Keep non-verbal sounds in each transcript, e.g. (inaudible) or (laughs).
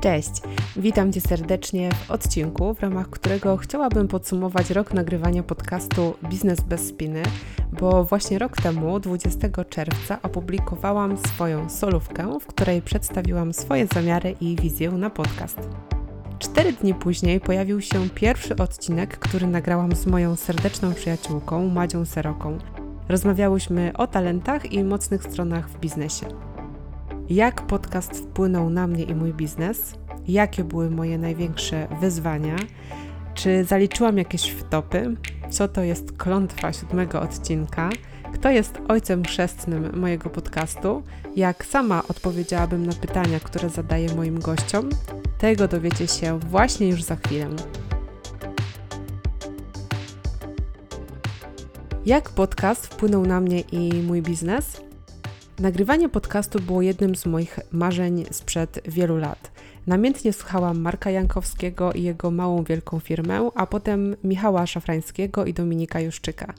Cześć! Witam Cię serdecznie w odcinku, w ramach którego chciałabym podsumować rok nagrywania podcastu Biznes bez spiny, bo właśnie rok temu, 20 czerwca, opublikowałam swoją solówkę, w której przedstawiłam swoje zamiary i wizję na podcast. Cztery dni później pojawił się pierwszy odcinek, który nagrałam z moją serdeczną przyjaciółką Madzią Seroką. Rozmawiałyśmy o talentach i mocnych stronach w biznesie jak podcast wpłynął na mnie i mój biznes, jakie były moje największe wyzwania, czy zaliczyłam jakieś wtopy, co to jest klątwa siódmego odcinka, kto jest ojcem chrzestnym mojego podcastu, jak sama odpowiedziałabym na pytania, które zadaję moim gościom, tego dowiecie się właśnie już za chwilę. Jak podcast wpłynął na mnie i mój biznes? Nagrywanie podcastu było jednym z moich marzeń sprzed wielu lat. Namiętnie słuchałam Marka Jankowskiego i jego małą wielką firmę, a potem Michała Szafrańskiego i Dominika Juszczyka.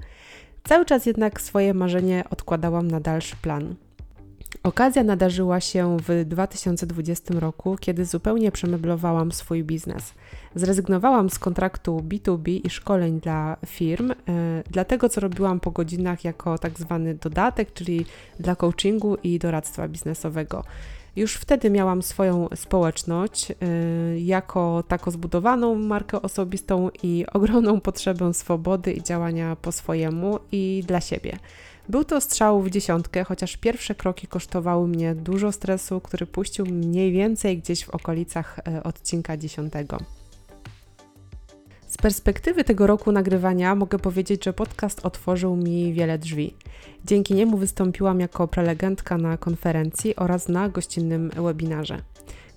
Cały czas jednak swoje marzenie odkładałam na dalszy plan. Okazja nadarzyła się w 2020 roku, kiedy zupełnie przemeblowałam swój biznes. Zrezygnowałam z kontraktu B2B i szkoleń dla firm, yy, dla tego, co robiłam po godzinach jako tak zwany dodatek, czyli dla coachingu i doradztwa biznesowego. Już wtedy miałam swoją społeczność, yy, jako taką zbudowaną markę osobistą i (laughs) ogromną potrzebę swobody i działania po swojemu i dla siebie. Był to strzał w dziesiątkę, chociaż pierwsze kroki kosztowały mnie dużo stresu, który puścił mniej więcej gdzieś w okolicach e, odcinka dziesiątego. Z perspektywy tego roku nagrywania mogę powiedzieć, że podcast otworzył mi wiele drzwi. Dzięki niemu wystąpiłam jako prelegentka na konferencji oraz na gościnnym webinarze.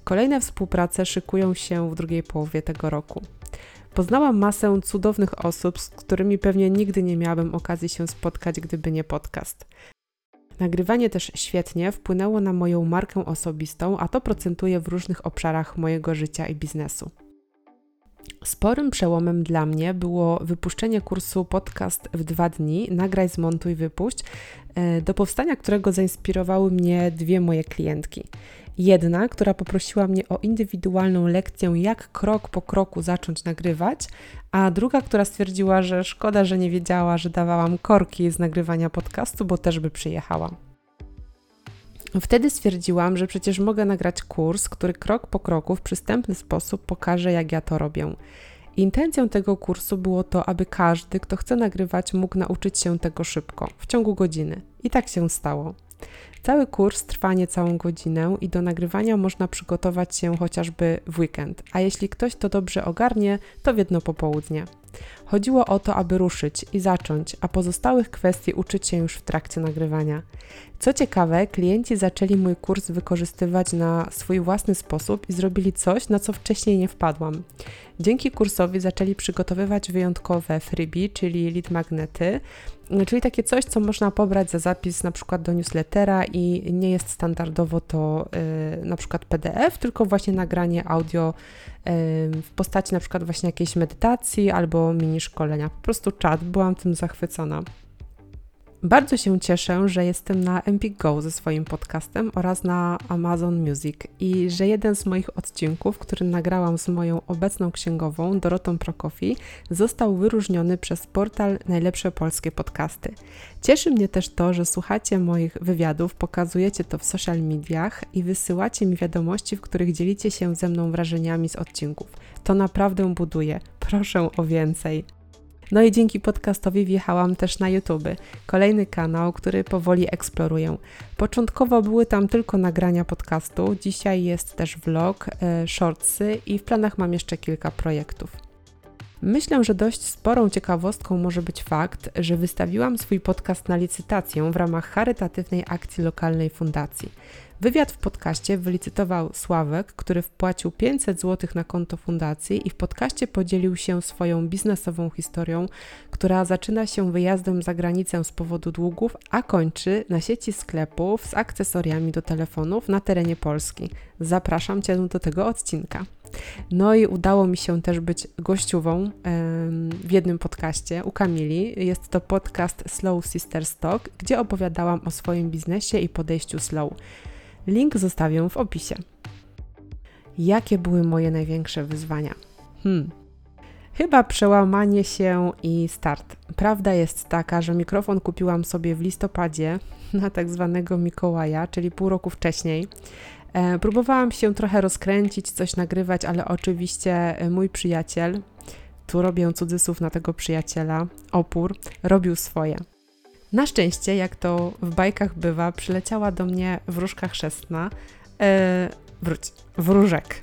Kolejne współprace szykują się w drugiej połowie tego roku. Poznałam masę cudownych osób, z którymi pewnie nigdy nie miałabym okazji się spotkać, gdyby nie podcast. Nagrywanie też świetnie wpłynęło na moją markę osobistą, a to procentuje w różnych obszarach mojego życia i biznesu. Sporym przełomem dla mnie było wypuszczenie kursu podcast w dwa dni, nagraj, zmontuj, wypuść, e, do powstania którego zainspirowały mnie dwie moje klientki. Jedna, która poprosiła mnie o indywidualną lekcję, jak krok po kroku zacząć nagrywać, a druga, która stwierdziła, że szkoda, że nie wiedziała, że dawałam korki z nagrywania podcastu, bo też by przyjechała. Wtedy stwierdziłam, że przecież mogę nagrać kurs, który krok po kroku w przystępny sposób pokaże, jak ja to robię. Intencją tego kursu było to, aby każdy, kto chce nagrywać, mógł nauczyć się tego szybko, w ciągu godziny. I tak się stało. Cały kurs trwa niecałą godzinę i do nagrywania można przygotować się chociażby w weekend, a jeśli ktoś to dobrze ogarnie, to w jedno popołudnie. Chodziło o to, aby ruszyć i zacząć, a pozostałych kwestii uczyć się już w trakcie nagrywania. Co ciekawe, klienci zaczęli mój kurs wykorzystywać na swój własny sposób i zrobili coś, na co wcześniej nie wpadłam. Dzięki kursowi zaczęli przygotowywać wyjątkowe freebie, czyli lead magnety, czyli takie coś, co można pobrać za zapis na przykład do newslettera i nie jest standardowo to yy, na przykład PDF, tylko właśnie nagranie audio w postaci na przykład właśnie jakiejś medytacji albo mini szkolenia. Po prostu czat, byłam tym zachwycona. Bardzo się cieszę, że jestem na Empik Go ze swoim podcastem oraz na Amazon Music i że jeden z moich odcinków, który nagrałam z moją obecną księgową Dorotą Prokofi, został wyróżniony przez portal Najlepsze Polskie Podcasty. Cieszy mnie też to, że słuchacie moich wywiadów, pokazujecie to w social mediach i wysyłacie mi wiadomości, w których dzielicie się ze mną wrażeniami z odcinków. To naprawdę buduje. Proszę o więcej. No i dzięki podcastowi wjechałam też na YouTube, kolejny kanał, który powoli eksploruję. Początkowo były tam tylko nagrania podcastu, dzisiaj jest też vlog, e, shortsy i w planach mam jeszcze kilka projektów. Myślę, że dość sporą ciekawostką może być fakt, że wystawiłam swój podcast na licytację w ramach charytatywnej akcji lokalnej fundacji. Wywiad w podcaście wylicytował Sławek, który wpłacił 500 zł na konto fundacji i w podcaście podzielił się swoją biznesową historią, która zaczyna się wyjazdem za granicę z powodu długów, a kończy na sieci sklepów z akcesoriami do telefonów na terenie Polski. Zapraszam Cię do tego odcinka. No i udało mi się też być gościową w jednym podcaście u Kamili. Jest to podcast Slow Sister Stock, gdzie opowiadałam o swoim biznesie i podejściu slow. Link zostawię w opisie. Jakie były moje największe wyzwania? Hmm. Chyba przełamanie się i start. Prawda jest taka, że mikrofon kupiłam sobie w listopadzie (laughs) na tak zwanego Mikołaja, czyli pół roku wcześniej. E, próbowałam się trochę rozkręcić, coś nagrywać, ale oczywiście e, mój przyjaciel, tu robię cudzysłów na tego przyjaciela, opór, robił swoje. Na szczęście, jak to w bajkach bywa, przyleciała do mnie wróżka chrzestna, e, wróć, wróżek.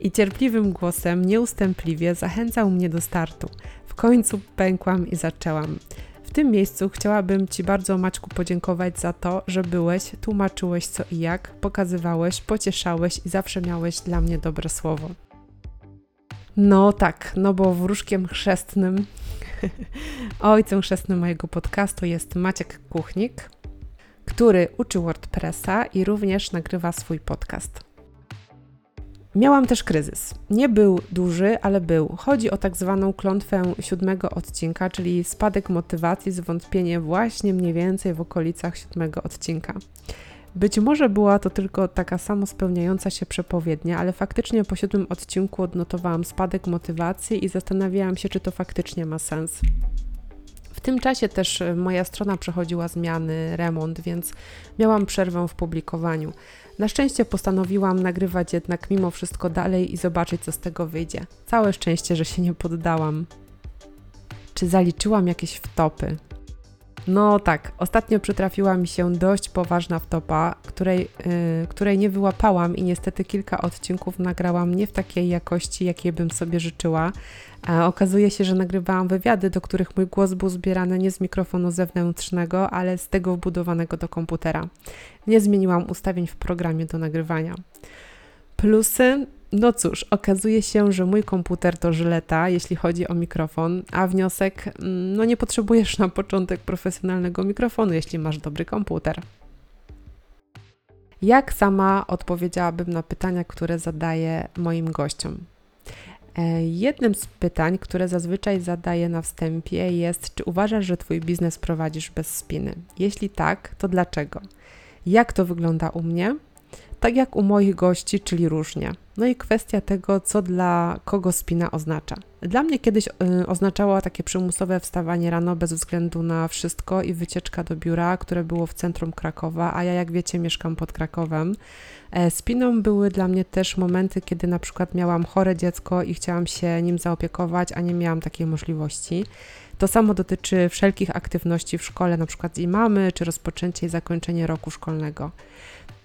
I cierpliwym głosem, nieustępliwie zachęcał mnie do startu. W końcu pękłam i zaczęłam. W tym miejscu chciałabym Ci bardzo, Maćku, podziękować za to, że byłeś, tłumaczyłeś co i jak, pokazywałeś, pocieszałeś i zawsze miałeś dla mnie dobre słowo. No tak, no bo wróżkiem chrzestnym, ojcem chrzestnym mojego podcastu jest Maciek Kuchnik, który uczy WordPressa i również nagrywa swój podcast. Miałam też kryzys. Nie był duży, ale był. Chodzi o tak zwaną klątwę siódmego odcinka, czyli spadek motywacji, zwątpienie właśnie mniej więcej w okolicach siódmego odcinka. Być może była to tylko taka samo spełniająca się przepowiednia, ale faktycznie po siódmym odcinku odnotowałam spadek motywacji i zastanawiałam się, czy to faktycznie ma sens. W tym czasie też e, moja strona przechodziła zmiany, remont, więc miałam przerwę w publikowaniu. Na szczęście postanowiłam nagrywać jednak mimo wszystko dalej i zobaczyć, co z tego wyjdzie. Całe szczęście, że się nie poddałam. Czy zaliczyłam jakieś wtopy? No tak, ostatnio przytrafiła mi się dość poważna wtopa, której, yy, której nie wyłapałam i niestety kilka odcinków nagrałam nie w takiej jakości, jakiej bym sobie życzyła. A okazuje się, że nagrywałam wywiady, do których mój głos był zbierany nie z mikrofonu zewnętrznego, ale z tego wbudowanego do komputera. Nie zmieniłam ustawień w programie do nagrywania. Plusy no cóż, okazuje się, że mój komputer to żyleta, jeśli chodzi o mikrofon, a wniosek, mm, no nie potrzebujesz na początek profesjonalnego mikrofonu, jeśli masz dobry komputer. Jak sama odpowiedziałabym na pytania, które zadaję moim gościom? E, jednym z pytań, które zazwyczaj zadaję na wstępie jest, czy uważasz, że Twój biznes prowadzisz bez spiny? Jeśli tak, to dlaczego? Jak to wygląda u mnie? Tak jak u moich gości, czyli różnie. No i kwestia tego, co dla kogo spina oznacza. Dla mnie kiedyś y, oznaczała takie przymusowe wstawanie rano bez względu na wszystko i wycieczka do biura, które było w centrum Krakowa, a ja jak wiecie mieszkam pod Krakowem. E, spiną były dla mnie też momenty, kiedy na przykład miałam chore dziecko i chciałam się nim zaopiekować, a nie miałam takiej możliwości. To samo dotyczy wszelkich aktywności w szkole, na przykład z imamy, czy rozpoczęcie i zakończenie roku szkolnego.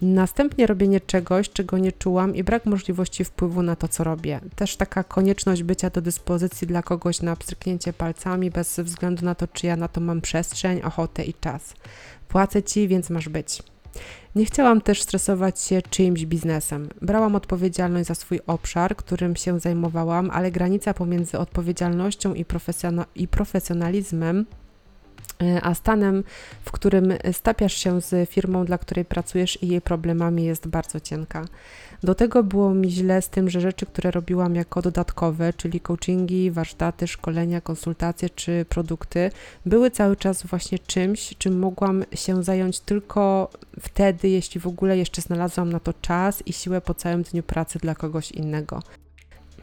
Następnie robienie czegoś, czego nie czułam i brak możliwości wpływu na to, co robię. Też taka konieczność bycia do dyspozycji dla kogoś na pstryknięcie palcami, bez względu na to, czy ja na to mam przestrzeń, ochotę i czas. Płacę ci, więc masz być. Nie chciałam też stresować się czyimś biznesem. Brałam odpowiedzialność za swój obszar, którym się zajmowałam, ale granica pomiędzy odpowiedzialnością i, i profesjonalizmem a stanem, w którym stapiasz się z firmą, dla której pracujesz i jej problemami jest bardzo cienka. Do tego było mi źle z tym, że rzeczy, które robiłam jako dodatkowe, czyli coachingi, warsztaty, szkolenia, konsultacje czy produkty, były cały czas właśnie czymś, czym mogłam się zająć tylko wtedy, jeśli w ogóle jeszcze znalazłam na to czas i siłę po całym dniu pracy dla kogoś innego.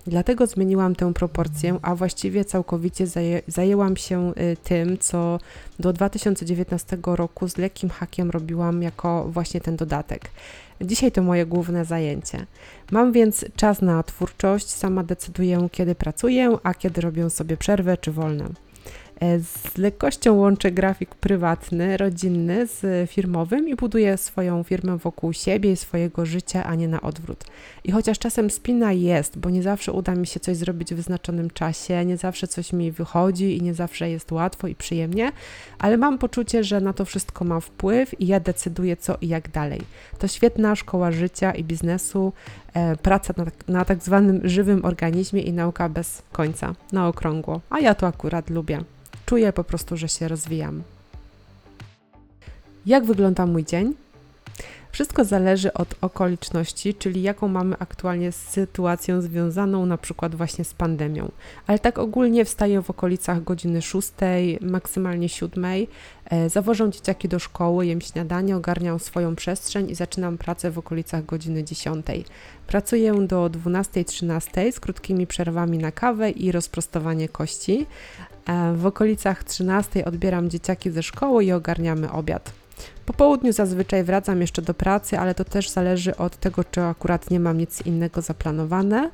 Dlatego zmieniłam tę proporcję, a właściwie całkowicie zaję, zajęłam się y, tym, co do 2019 roku z lekkim hakiem robiłam jako właśnie ten dodatek. Dzisiaj to moje główne zajęcie. Mam więc czas na twórczość, sama decyduję, kiedy pracuję, a kiedy robię sobie przerwę czy wolne. E, z lekkością łączę grafik prywatny, rodzinny z firmowym i buduję swoją firmę wokół siebie i swojego życia, a nie na odwrót. I chociaż czasem spina jest, bo nie zawsze uda mi się coś zrobić w wyznaczonym czasie, nie zawsze coś mi wychodzi i nie zawsze jest łatwo i przyjemnie, ale mam poczucie, że na to wszystko mam wpływ i ja decyduję co i jak dalej. To świetna szkoła życia i biznesu, e, praca na, na tak zwanym żywym organizmie i nauka bez końca, na okrągło, a ja to akurat lubię. Czuję po prostu, że się rozwijam. Jak wygląda mój dzień? Wszystko zależy od okoliczności, czyli jaką mamy aktualnie sytuację związaną na przykład właśnie z pandemią. Ale tak ogólnie wstaję w okolicach godziny 6, maksymalnie 7. E, zawożę dzieciaki do szkoły, jem śniadanie, ogarniam swoją przestrzeń i zaczynam pracę w okolicach godziny 10. Pracuję do 12-13 z krótkimi przerwami na kawę i rozprostowanie kości. E, w okolicach 13 odbieram dzieciaki ze szkoły i ogarniamy obiad. Po południu zazwyczaj wracam jeszcze do pracy, ale to też zależy od tego, czy akurat nie mam nic innego zaplanowane.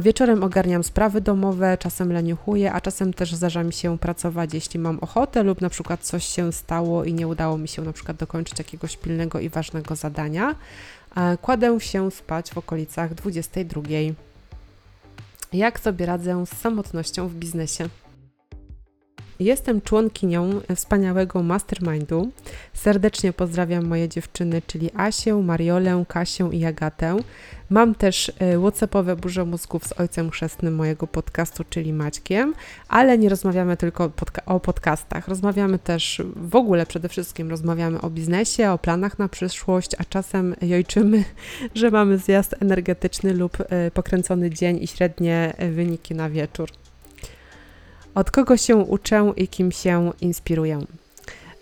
Wieczorem ogarniam sprawy domowe, czasem leniuchuję, a czasem też zdarza mi się pracować, jeśli mam ochotę lub na przykład coś się stało i nie udało mi się na przykład dokończyć jakiegoś pilnego i ważnego zadania. Kładę się spać w okolicach 22. Jak sobie radzę z samotnością w biznesie? Jestem członkinią wspaniałego mastermindu. Serdecznie pozdrawiam moje dziewczyny, czyli Asię, Mariolę, Kasię i Agatę. Mam też e, WhatsAppowe burze mózgów z ojcem chrzestnym mojego podcastu, czyli Maćkiem, ale nie rozmawiamy tylko podca o podcastach. Rozmawiamy też w ogóle przede wszystkim rozmawiamy o biznesie, o planach na przyszłość, a czasem jojczymy, (laughs) że mamy zjazd energetyczny lub e, pokręcony dzień i średnie e, wyniki na wieczór. Od kogo się uczę i kim się inspiruję?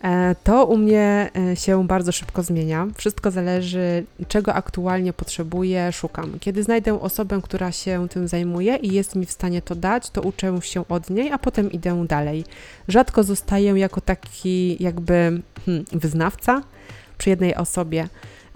E, to u mnie e, się bardzo szybko zmienia. Wszystko zależy, czego aktualnie potrzebuję, szukam. Kiedy znajdę osobę, która się tym zajmuje i jest mi w stanie to dać, to uczę się od niej, a potem idę dalej. Rzadko zostaję jako taki jakby hmm, wyznawca przy jednej osobie.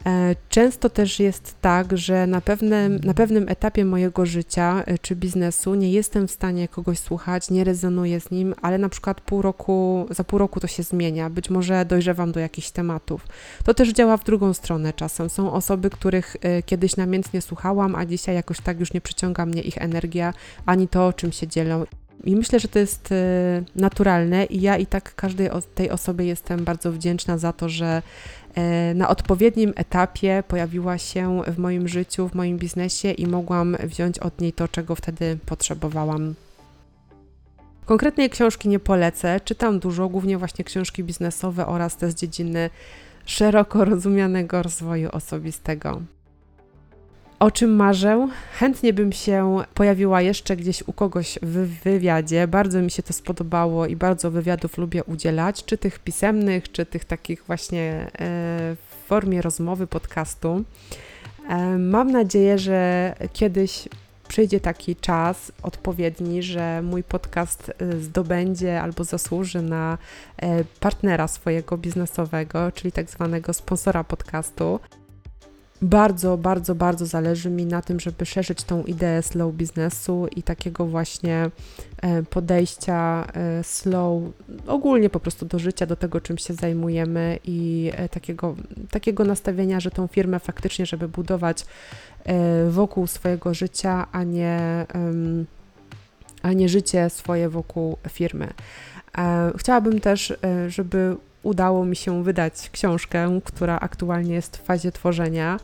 E, często też jest tak, że na pewnym, na pewnym etapie mojego życia e, czy biznesu nie jestem w stanie kogoś słuchać, nie rezonuję z nim, ale na przykład pół roku, za pół roku to się zmienia. Być może dojrzewam do jakichś tematów. To też działa w drugą stronę czasem. Są osoby, których e, kiedyś namiętnie słuchałam, a dzisiaj jakoś tak już nie przyciąga mnie ich energia, ani to, czym się dzielą. I myślę, że to jest naturalne, i ja i tak każdej tej osobie jestem bardzo wdzięczna za to, że na odpowiednim etapie pojawiła się w moim życiu, w moim biznesie i mogłam wziąć od niej to, czego wtedy potrzebowałam. Konkretnej książki nie polecę, czytam dużo, głównie właśnie książki biznesowe oraz te z dziedziny szeroko rozumianego rozwoju osobistego. O czym marzę? Chętnie bym się pojawiła jeszcze gdzieś u kogoś w wywiadzie. Bardzo mi się to spodobało i bardzo wywiadów lubię udzielać, czy tych pisemnych, czy tych takich właśnie e, w formie rozmowy, podcastu. E, mam nadzieję, że kiedyś przyjdzie taki czas odpowiedni, że mój podcast e, zdobędzie albo zasłuży na partnera swojego biznesowego, czyli tak zwanego sponsora podcastu bardzo, bardzo, bardzo zależy mi na tym, żeby szerzyć tą ideę slow biznesu i takiego właśnie e, podejścia e, slow ogólnie po prostu do życia, do tego, czym się zajmujemy i e, takiego, takiego nastawienia, że tą firmę faktycznie, żeby budować wokół swojego życia, a nie, a nie życie swoje wokół firmy. Chciałabym też, żeby udało mi się wydać książkę, która aktualnie jest w fazie tworzenia.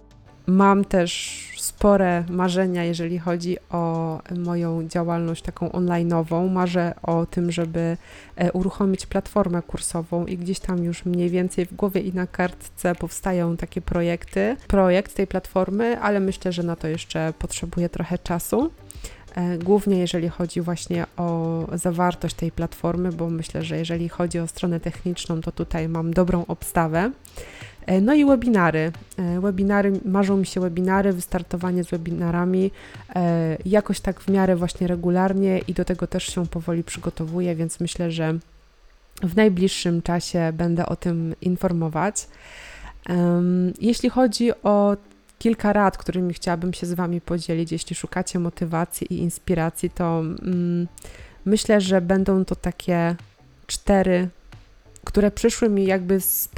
Mam też spore marzenia, jeżeli chodzi o moją działalność taką online'ową. Marzę o tym, żeby e, uruchomić platformę kursową i gdzieś tam już mniej więcej w głowie i na kartce powstają takie projekty, projekt tej platformy, ale myślę, że na to jeszcze potrzebuję trochę czasu. E, głównie jeżeli chodzi właśnie o zawartość tej platformy, bo myślę, że jeżeli chodzi o stronę techniczną, to tutaj mam dobrą obstawę. E, no i webinary. E, webinary, marzą mi się webinary, wystartowanie z webinarami jakoś tak w miarę właśnie regularnie i do tego też się powoli przygotowuję, więc myślę, że w najbliższym czasie będę o tym informować. Jeśli chodzi o kilka rad, którymi chciałabym się z Wami podzielić. Jeśli szukacie motywacji i inspiracji, to mm, myślę, że będą to takie cztery które przyszły mi jakby z,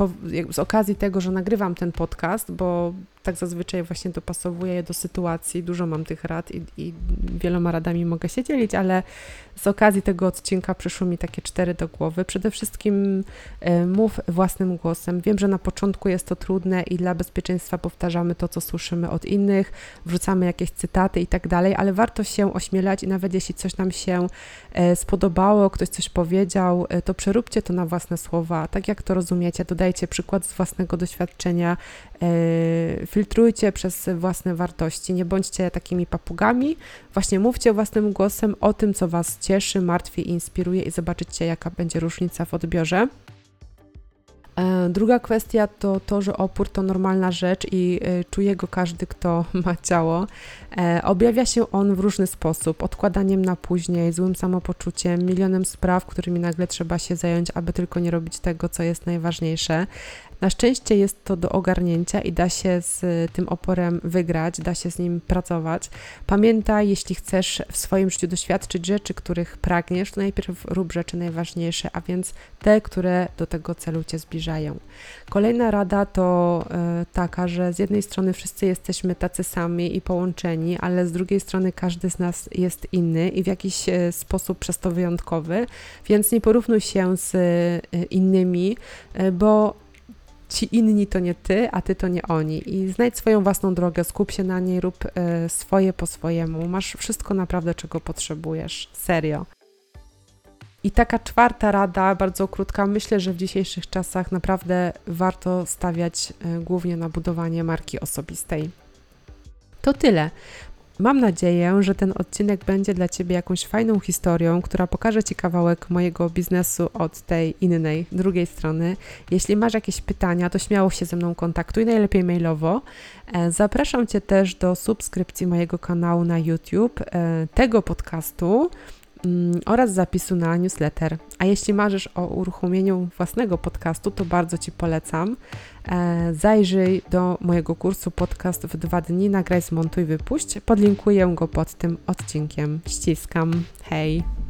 z, okazji tego, że nagrywam ten podcast, bo tak zazwyczaj właśnie dopasowuję je do sytuacji. Dużo mam tych rad i, i, wieloma radami mogę się dzielić, ale z okazji tego odcinka przyszły mi takie cztery do głowy. Przede wszystkim y, mów własnym głosem. Wiem, że na początku jest to trudne i dla bezpieczeństwa powtarzamy to, co słyszymy od innych, wrzucamy jakieś cytaty i tak dalej, ale warto się ośmielać i nawet jeśli coś nam się y, spodobało, ktoś coś powiedział, y, to przeróbcie to na własne słowa, tak jak to rozumiecie, dodajcie przykład z własnego doświadczenia, filtrujcie przez własne wartości, nie bądźcie takimi papugami, właśnie mówcie własnym głosem o tym, co Was cieszy, martwi, inspiruje i zobaczycie, jaka będzie różnica w odbiorze. E, druga kwestia to to, że opór to normalna rzecz i e, czuje go każdy, kto (laughs) ma ciało. Objawia się on w różny sposób: odkładaniem na później, złym samopoczuciem, milionem spraw, którymi nagle trzeba się zająć, aby tylko nie robić tego, co jest najważniejsze. Na szczęście jest to do ogarnięcia i da się z tym oporem wygrać, da się z nim pracować. Pamiętaj, jeśli chcesz w swoim życiu doświadczyć rzeczy, których pragniesz, to najpierw rób rzeczy najważniejsze, a więc te, które do tego celu cię zbliżają. Kolejna rada to y, taka, że z jednej strony wszyscy jesteśmy tacy sami i połączeni, ale z drugiej strony każdy z nas jest inny i w jakiś y, sposób przez to wyjątkowy, więc nie porównuj się z y, innymi, bo ci inni to nie ty, a ty to nie oni. I znajdź swoją własną drogę, skup się na niej, rób y, swoje po swojemu. Masz wszystko naprawdę, czego potrzebujesz. Serio. I taka czwarta rada, bardzo krótka, myślę, że w dzisiejszych czasach naprawdę warto stawiać y, głównie na budowanie marki osobistej. To tyle. Mam nadzieję, że ten odcinek będzie dla Ciebie jakąś fajną historią, która pokaże Ci kawałek mojego biznesu od tej innej, drugiej strony. Jeśli masz jakieś pytania, to śmiało się ze mną kontaktuj, najlepiej mailowo. E, zapraszam Cię też do subskrypcji mojego kanału na YouTube, e, tego podcastu oraz zapisu na newsletter. A jeśli marzysz o uruchomieniu własnego podcastu, to bardzo Ci polecam. E, zajrzyj do mojego kursu podcast w dwa dni, nagraj, zmontuj, wypuść. Podlinkuję go pod tym odcinkiem. Ściskam. Hej!